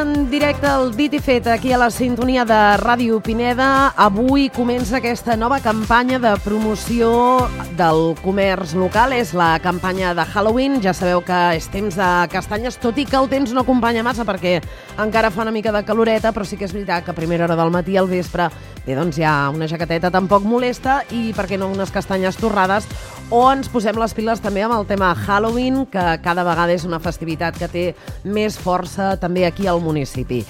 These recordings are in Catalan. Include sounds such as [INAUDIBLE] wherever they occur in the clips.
en directe al Dit i Fet aquí a la sintonia de Ràdio Pineda. Avui comença aquesta nova campanya de promoció del comerç local. És la campanya de Halloween. Ja sabeu que és temps de castanyes, tot i que el temps no acompanya massa perquè encara fa una mica de caloreta, però sí que és veritat que a primera hora del matí al vespre bé, doncs ja una jaqueteta tampoc molesta i, per què no, unes castanyes torrades o ens posem les piles també amb el tema Halloween, que cada vegada és una festivitat que té més força també aquí al municipi.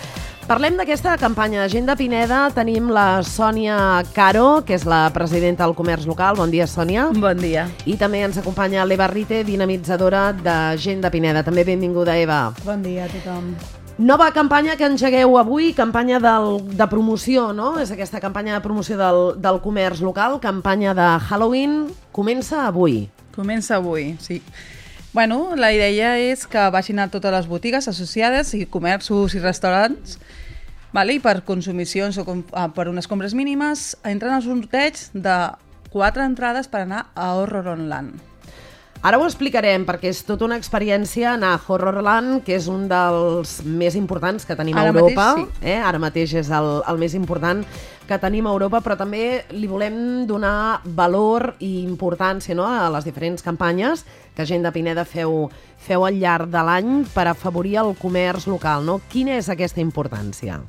Parlem d'aquesta campanya de Gent de Pineda. Tenim la Sònia Caro, que és la presidenta del comerç local. Bon dia, Sònia. Bon dia. I també ens acompanya l'Eva Rite, dinamitzadora de Gent de Pineda. També benvinguda, Eva. Bon dia a tothom. Nova campanya que engegueu avui, campanya del, de promoció, no? És aquesta campanya de promoció del, del comerç local, campanya de Halloween, comença avui. Comença avui, sí. Bueno, la idea és que vagin a totes les botigues associades i comerços i restaurants vale? i per consumicions o com, ah, per unes compres mínimes entren al sorteig de quatre entrades per anar a Horrorland. Ara ho explicarem, perquè és tota una experiència anar a Horrorland, que és un dels més importants que tenim Ara a Europa. mateix, eh? Ara mateix és el, el més important que tenim a Europa, però també li volem donar valor i importància no? a les diferents campanyes que gent de Pineda feu, feu al llarg de l'any per afavorir el comerç local. No? Quina és aquesta importància?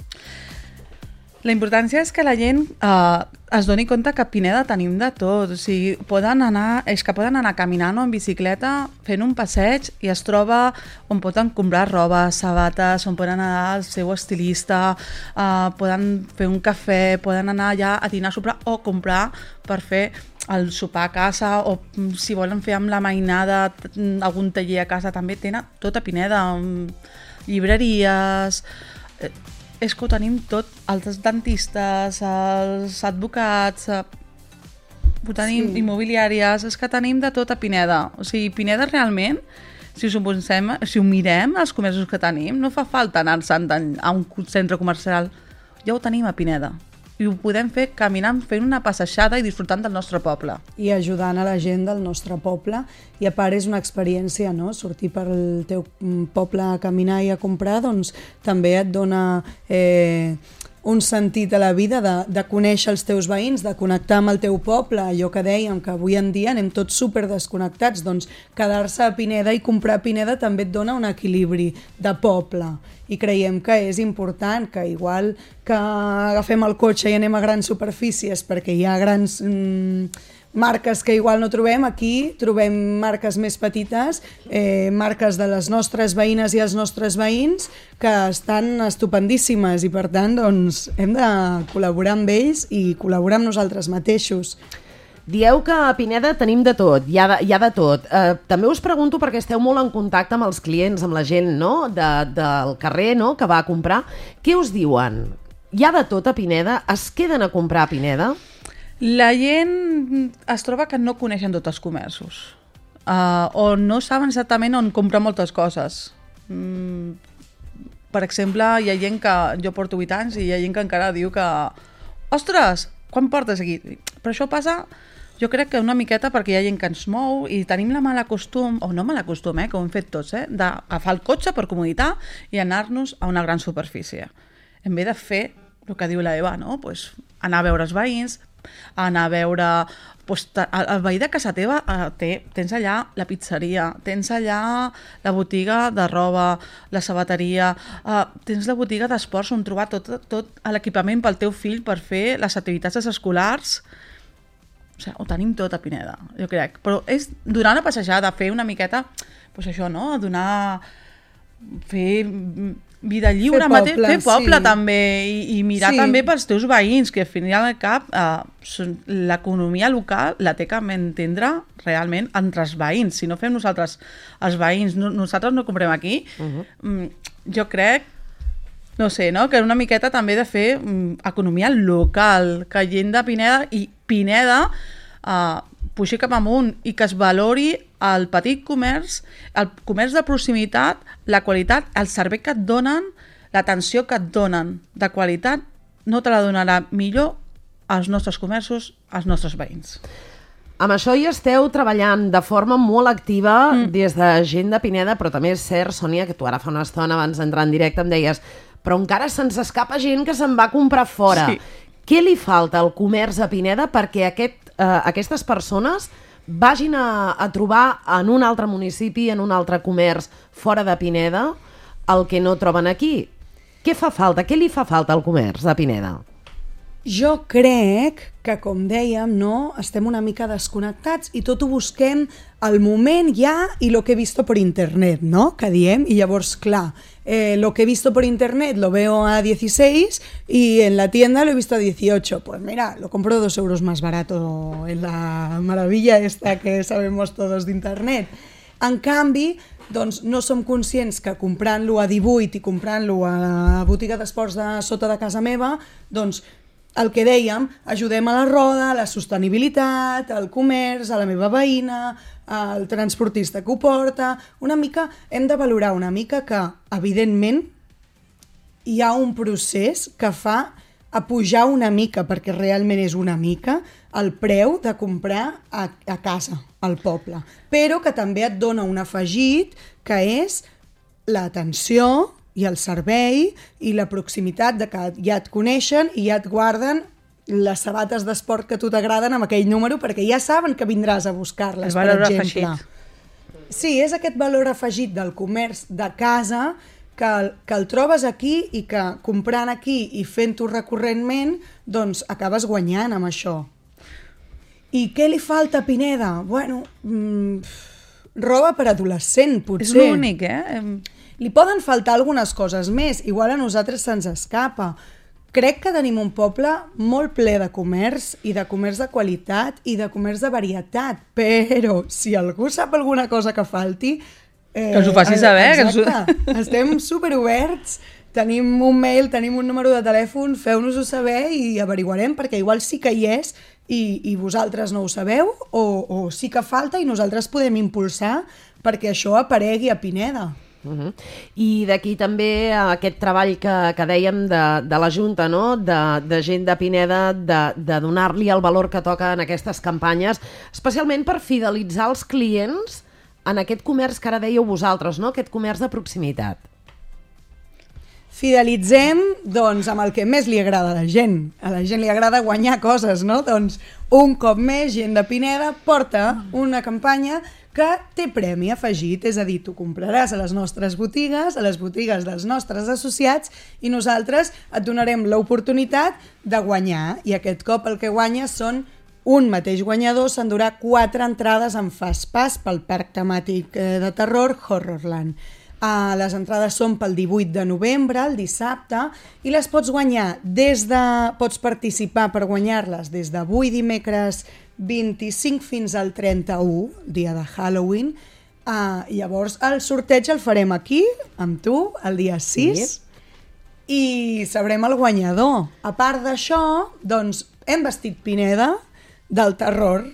La importància és que la gent eh, es doni compte que a Pineda tenim de tot. O sigui, poden anar, és que poden anar caminant o en bicicleta fent un passeig i es troba on poden comprar roba, sabates, on poden anar al seu estilista, eh, poden fer un cafè, poden anar allà a dinar, a sopar o comprar per fer el sopar a casa o mm, si volen fer amb la mainada t- algun taller a casa també tenen tot a Pineda amb llibreries eh, és que ho tenim tot, els dentistes, els advocats, eh, ho tenim Sí. immobiliàries, és que tenim de tot a Pineda. O sigui, Pineda realment, si ho, pensem, si ho mirem, els comerços que tenim, no fa falta anar-se'n a un centre comercial. Ja ho tenim a Pineda. I ho podem fer caminant, fent una passejada i disfrutant del nostre poble. I ajudant a la gent del nostre poble. I a part és una experiència, no? Sortir pel teu mm, poble a caminar i a comprar, doncs també et dona eh, un sentit a la vida de, de conèixer els teus veïns, de connectar amb el teu poble, allò que dèiem que avui en dia anem tots super desconnectats, doncs quedar-se a Pineda i comprar a Pineda també et dona un equilibri de poble. I creiem que és important que igual que agafem el cotxe i anem a grans superfícies perquè hi ha grans mm, marques que igual no trobem, aquí trobem marques més petites, eh, marques de les nostres veïnes i els nostres veïns que estan estupendíssimes i per tant doncs, hem de col·laborar amb ells i col·laborar amb nosaltres mateixos. Dieu que a Pineda tenim de tot, hi ha de, hi ha de tot. Eh, també us pregunto perquè esteu molt en contacte amb els clients, amb la gent no? de, del carrer no? que va a comprar. Què us diuen? Hi ha de tot a Pineda? Es queden a comprar a Pineda? La gent es troba que no coneixen tots els comerços uh, o no saben exactament on comprar moltes coses. Mm, per exemple, hi ha gent que... Jo porto 8 anys i hi ha gent que encara diu que ostres, quan portes aquí? Però això passa, jo crec que una miqueta perquè hi ha gent que ens mou i tenim la mala costum, o no mala costum, eh, que ho hem fet tots, eh, d'agafar el cotxe per comoditat i anar-nos a una gran superfície. En vez de fer el que diu la Eva, no? pues, anar a veure els veïns, anar a veure pues, ta- el, el veí de casa teva eh, té, tens allà la pizzeria, tens allà la botiga de roba, la sabateria, eh, tens la botiga d'esports on trobar tot, tot l'equipament pel teu fill per fer les activitats escolars. O sigui, ho tenim tot a Pineda, jo crec. Però és donar una passejada, fer una miqueta, pues això, no? Donar... fer vida lliure, Fer mate- poble, fer poble sí. també i, i mirar Sí. també pels teus veïns, que al final al cap eh, l'economia local la té que entendre realment entre els veïns. Si no fem nosaltres els veïns, no, nosaltres no comprem aquí, uh -huh. mm, jo crec no sé, no? que una miqueta també de fer mm, economia local, que gent de Pineda i Pineda eh, puixi cap amunt i que es valori el petit comerç, el comerç de proximitat, la qualitat, el servei que et donen, l'atenció que et donen de qualitat, no te la donarà millor als nostres comerços, als nostres veïns. Amb això hi esteu treballant de forma molt activa mm. des de gent de Pineda, però també és cert, Sònia, que tu ara fa una estona abans d'entrar en directe em deies però encara se'ns escapa gent que se'n va a comprar fora. Sí. Què li falta al comerç a Pineda perquè aquest, eh, aquestes persones vagin a, a trobar en un altre municipi, en un altre comerç fora de Pineda, el que no troben aquí? Què fa falta? Què li fa falta al comerç de Pineda? Jo crec que, com dèiem, no, estem una mica desconnectats i tot ho busquem al moment ja i lo que he visto por internet, ¿no? Que diem, i llavors, clar, eh, lo que he visto por internet lo veo a 16 y en la tienda lo he visto a 18. Pues mira, lo compro dos euros más barato en la maravilla esta que sabemos todos d'internet. En canvi, doncs no som conscients que comprant-lo a 18 i comprant-lo a la botiga d'esports de sota de casa meva, doncs el que dèiem, ajudem a la roda, a la sostenibilitat, al comerç, a la meva veïna, al transportista que ho porta... Una mica, hem de valorar una mica que, evidentment, hi ha un procés que fa a pujar una mica, perquè realment és una mica, el preu de comprar a, a casa, al poble. Però que també et dona un afegit que és l'atenció i el servei i la proximitat de que ja et coneixen i ja et guarden les sabates d'esport que a tu t'agraden amb aquell número perquè ja saben que vindràs a buscar-les, per exemple. afegit. Sí, és aquest valor afegit del comerç de casa que, el- que el trobes aquí i que comprant aquí i fent-ho recurrentment, doncs acabes guanyant amb això. I què li falta a Pineda? Bueno, mm, roba per adolescent, És potser. l'únic, eh? Li poden faltar algunes coses més, igual a nosaltres se'ns escapa. Crec que tenim un poble molt ple de comerç i de comerç de qualitat i de comerç de varietat, però si algú sap alguna cosa que falti... Eh, Que ens ho faci saber, que ens Exacte. Estem superoberts, tenim un mail, tenim un número de telèfon, feu-nos-ho saber i averiguarem, perquè igual sí que hi és i, i vosaltres no ho sabeu, o, o sí que falta i nosaltres podem impulsar perquè això aparegui a Pineda. Uh -huh. I d'aquí també aquest treball que, que dèiem de, de la Junta, no? de, de gent de Pineda, de, de donar-li el valor que toca en aquestes campanyes, especialment per fidelitzar els clients en aquest comerç que ara dèieu vosaltres, no? aquest comerç de proximitat. Fidelitzem, doncs, amb el que més li agrada a la gent. A la gent li agrada guanyar coses, no? Doncs, un cop més, gent de Pineda porta una campanya que té premi afegit, és a dir, tu compraràs a les nostres botigues, a les botigues dels nostres associats, i nosaltres et donarem l'oportunitat de guanyar. I aquest cop el que guanyes són un mateix guanyador s'endurà quatre entrades en Fast Pass pel parc temàtic eh, de terror Horrorland. Uh, les entrades són pel 18 de novembre, el dissabte, i les pots guanyar des de... pots participar per guanyar-les des d'avui dimecres 25 fins al 31, dia de Halloween. Uh, llavors, el sorteig el farem aquí, amb tu, el dia 6, Sí. i sabrem el guanyador. A part d'això, doncs, hem vestit Pineda del terror.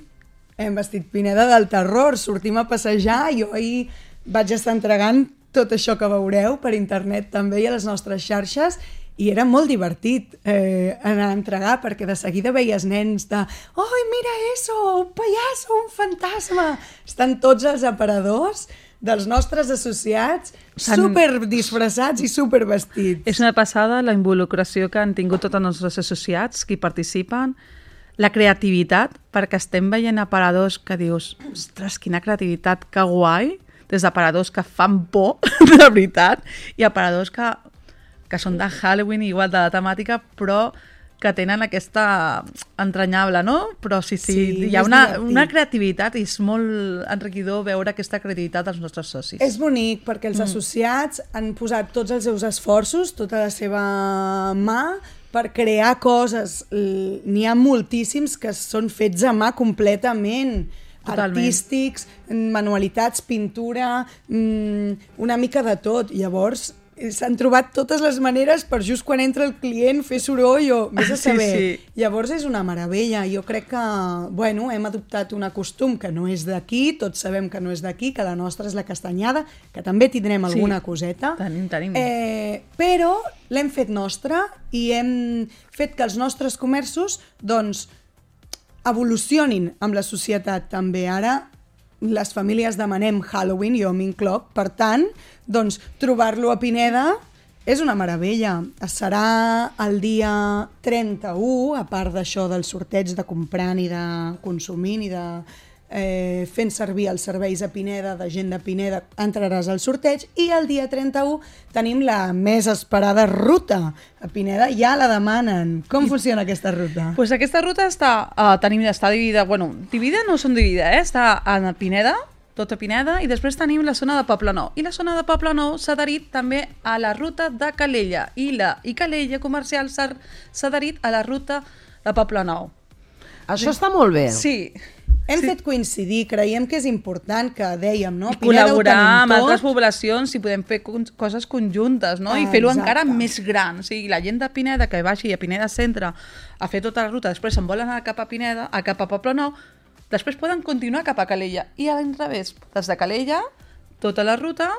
Hem vestit Pineda del terror. Sortim a passejar i jo ahir vaig estar entregant tot això que veureu per internet també i a les nostres xarxes i era molt divertit eh, anar a entregar perquè de seguida veies nens de «Ai, mira eso, un pallasso, un fantasma!» Estan tots els aparadors dels nostres associats super disfressats i super vestits. És una passada la involucració que han tingut tots els nostres associats que participen, la creativitat, perquè estem veient aparadors que dius, ostres, quina creativitat, que guai, des d'aparadors que fan por, [LAUGHS] de veritat, i aparadors que, que són de Halloween, igual de la temàtica, però que tenen aquesta entranyable, no? Però sí, sí, Sí, hi ha una, divertit. una creativitat i és molt enriquidor veure aquesta creativitat dels nostres socis. És bonic perquè els associats han posat tots els seus esforços, tota la seva mà, per crear coses. N'hi ha moltíssims que són fets a mà completament. Totalment. Artístics, manualitats, pintura, mm, una mica de tot. Llavors, eh, s'han trobat totes les maneres per just quan entra el client fer soroll o vés a [LAUGHS] Sí, saber. sí. Llavors és una meravella. Jo crec que, bueno, hem adoptat un costum que no és d'aquí, tots sabem que no és d'aquí, que la nostra és la castanyada, que també tindrem Sí. alguna coseta. Tenim, tenim. Eh, però l'hem fet nostra i hem fet que els nostres comerços, doncs, evolucionin amb la societat també. Ara les famílies demanem Halloween, jo m'incloc, per tant, doncs, trobar-lo a Pineda és una meravella. Serà el dia 31, a part d'això del sorteig de comprant i de consumint i de eh, fent servir els serveis a Pineda, de gent de Pineda, entraràs al sorteig i el dia 31 tenim la més esperada ruta. A Pineda ja la demanen. Com funciona aquesta ruta? Pues aquesta ruta està, uh, tenim, està dividida, bueno, dividida no són dividida, eh? està a Pineda, tota Pineda, i després tenim la zona de Poble Nou. I la zona de Poble Nou s'ha adherit també a la ruta de Calella, i la i Calella comercial s'ha adherit a la ruta de Poble Nou. Això està molt bé. Sí, hem sí. fet coincidir, creiem que és important que dèiem, no? Col·laborar amb tot. altres poblacions i podem fer coses conjuntes, no? Ah, I fer-ho encara més gran. O sigui, la gent de Pineda que baixi a Pineda Centre a fer tota la ruta, després se'n volen anar cap a Pineda, a cap a Poble Nou, després poden continuar cap a Calella. I a l'inrevés, des de Calella, tota la ruta...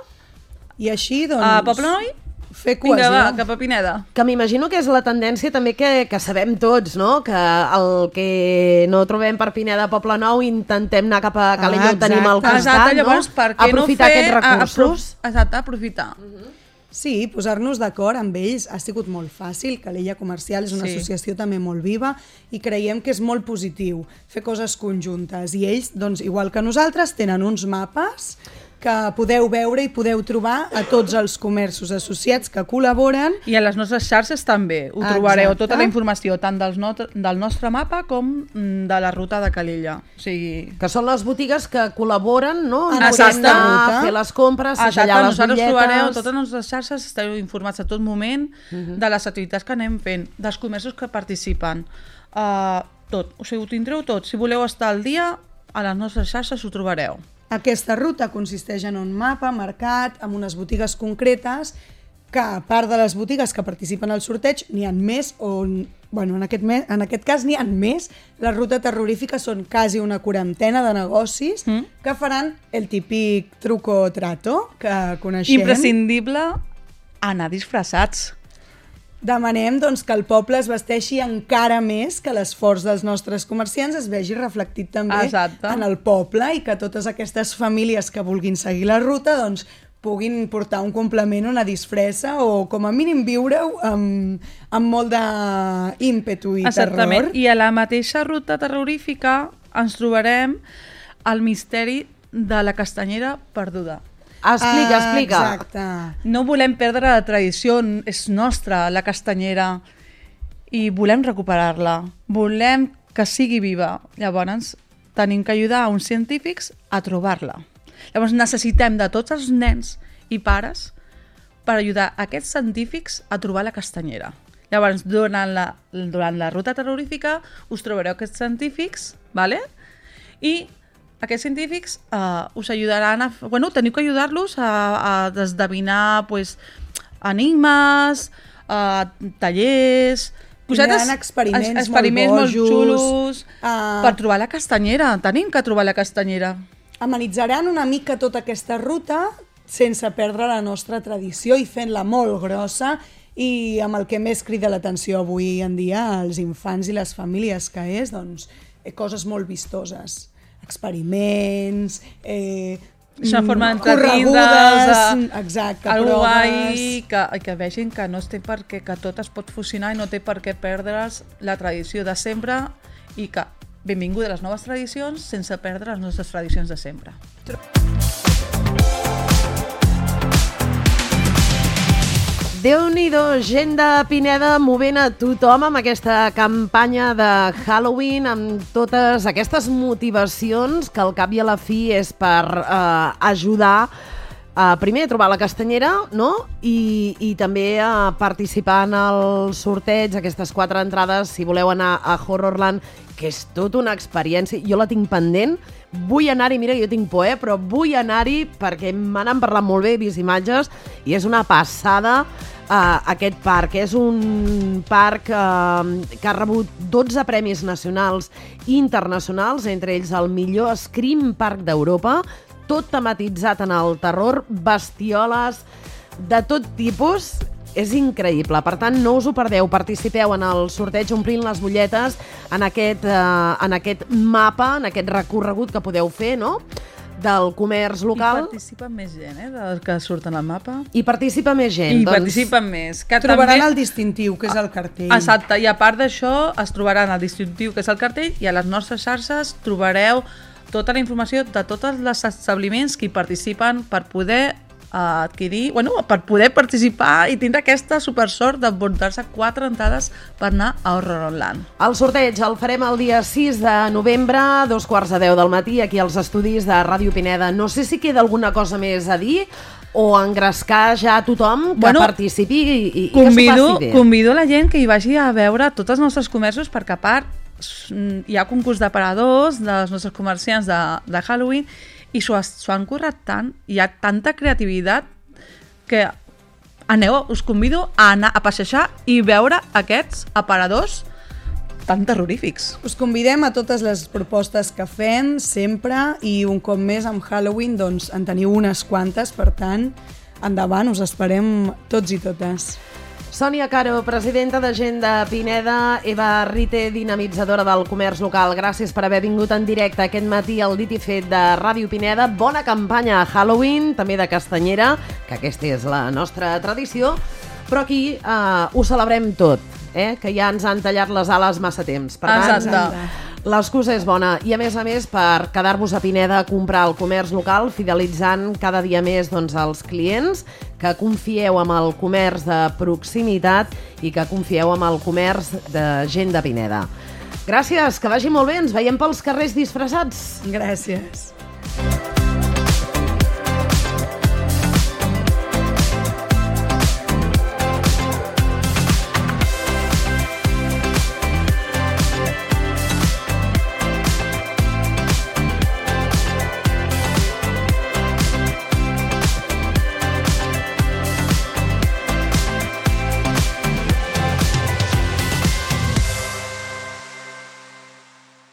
I així, doncs... A Poble Nou fer cohesió. Vinga, va, cap a Pineda. Que m'imagino que és la tendència també que, que sabem tots, no? Que el que no trobem per Pineda Poble Nou intentem anar cap a Calella, ah, ho tenim al costat, exacte, llavors, no? Per què aprofitar no fer, aquests recursos. A, exacte, aprofitar. Uh -huh. Sí, posar-nos d'acord amb ells ha sigut molt fàcil. Calella Comercial és una sí. associació també molt viva i creiem que és molt positiu fer coses conjuntes. I ells, doncs, igual que nosaltres, tenen uns mapes que podeu veure i podeu trobar a tots els comerços associats que col·laboren. I a les nostres xarxes també. Ho Exacte. trobareu tota la informació, tant del, not del nostre mapa com mm, de la ruta de Calella. O sigui... Que són les botigues que col·laboren, no? En Exacte. A fer les compres, Exacte, allà les nosaltres bitlletes... trobareu totes les nostres xarxes, esteu informats a tot moment uh mhm. -huh. de les activitats que anem fent, dels comerços que participen. Uh, tot, o sigui, ho tindreu tot. Si voleu estar al dia, a les nostres xarxes ho trobareu. Aquesta ruta consisteix en un mapa marcat amb unes botigues concretes que, a part de les botigues que participen al sorteig, n'hi han més, o, bueno, en aquest, me, en aquest cas n'hi han més. La ruta terrorífica són quasi una quarantena de negocis mm. que faran el típic truco trato que coneixem. Imprescindible anar disfressats demanem doncs, que el poble es vesteixi encara més, que l'esforç dels nostres comerciants es vegi reflectit també Exacte. en el poble i que totes aquestes famílies que vulguin seguir la ruta doncs, puguin portar un complement, una disfressa o com a mínim viure-ho amb, amb molt d'ímpetu i Exactament. terror. I a la mateixa ruta terrorífica ens trobarem el misteri de la castanyera perduda. Explica, ah, explica. Exacte. No volem perdre la tradició, és nostra, la castanyera, i volem recuperar-la. Volem que sigui viva. Llavors, tenim que ajudar uns científics a trobar-la. Llavors, necessitem de tots els nens i pares per ajudar aquests científics a trobar la castanyera. Llavors, durant la, durant la ruta terrorífica us trobareu aquests científics, ¿vale? i aquests científics uh, us ajudaran a... Bueno, teniu que ajudar-los a, a desdevinar pues, enigmes, uh, tallers... Vosaltres, experiments, experiments molt, molt xulos uh, per trobar la castanyera. Tenim que trobar la castanyera. Amenitzaran una mica tota aquesta ruta sense perdre la nostra tradició i fent-la molt grossa i amb el que més crida l'atenció avui en dia als infants i les famílies que és, doncs, coses molt vistoses experiments, eh, és una forma d'entretenir exacte, algo guai, que, que vegin que no té per què, que tot es pot fusionar i no té per què perdre's la tradició de sempre i que benvinguda a les noves tradicions sense perdre les nostres tradicions de sempre. Déu nhi gent de Pineda movent a tothom amb aquesta campanya de Halloween, amb totes aquestes motivacions que al cap i a la fi és per eh, ajudar a primer a trobar la castanyera no? I, i també a participar en el sorteig, aquestes quatre entrades, si voleu anar a Horrorland, que és tota una experiència. Jo la tinc pendent, vull anar-hi, mira, jo tinc por, eh? però vull anar-hi perquè m'han parlat molt bé, he vist imatges, i és una passada uh, aquest parc. És un parc uh, que ha rebut 12 premis nacionals i internacionals, entre ells el millor Scream Park d'Europa, tot tematitzat en el terror, bestioles de tot tipus, és increïble. Per tant, no us ho perdeu. Participeu en el sorteig omplint les butlletes en aquest, eh, en aquest mapa, en aquest recorregut que podeu fer, no? Del comerç I local participa més gent, eh, dels que surten al mapa. i participa més gent. I doncs, participen més. Que Trobaran també... el distintiu, que és el cartell. Exacte, i a part d'això es trobaran el distintiu que és el cartell i a les nostres xarxes trobareu tota la informació de tots els establiments que hi participen per poder eh, adquirir, bueno, per poder participar i tindre aquesta supersort d'emportar-se quatre entrades per anar a Horrorland. El sorteig el farem el dia 6 de novembre, a dos quarts de 10 del matí, aquí als estudis de Ràdio Pineda. No sé si queda alguna cosa més a dir o engrescar ja a tothom que Bueno, participi i, i, i que Convido, s'ho passi bé. convido la gent que hi vagi a veure tots els nostres comerços perquè a part mm, hi ha concurs d'aparadors dels nostres comerciants de, de Halloween i s'ho han currat tant, hi ha tanta creativitat que aneu, us convido a anar a passejar i veure aquests aparadors tan terrorífics. Us convidem a totes les propostes que fem sempre i un cop més amb Halloween doncs en teniu unes quantes, per tant, endavant, us esperem tots i totes. Sònia Caro, presidenta de Gent de Pineda, Eva Rite, dinamitzadora del comerç local. Gràcies per haver vingut en directe aquest matí al Dit i Fet de Ràdio Pineda. Bona campanya a Halloween, també de Castanyera, que aquesta és la nostra tradició, però aquí eh, ho celebrem tot, eh? que ja ens han tallat les ales massa temps. Per tant, Exacte. L'excusa és bona i a més a més per quedar-vos a Pineda a comprar el comerç local fidelitzant cada dia més doncs, els clients que confieu amb el comerç de proximitat i que confieu amb el comerç de gent de Pineda. Gràcies, que vagi molt bé, ens veiem pels carrers disfressats. Gràcies.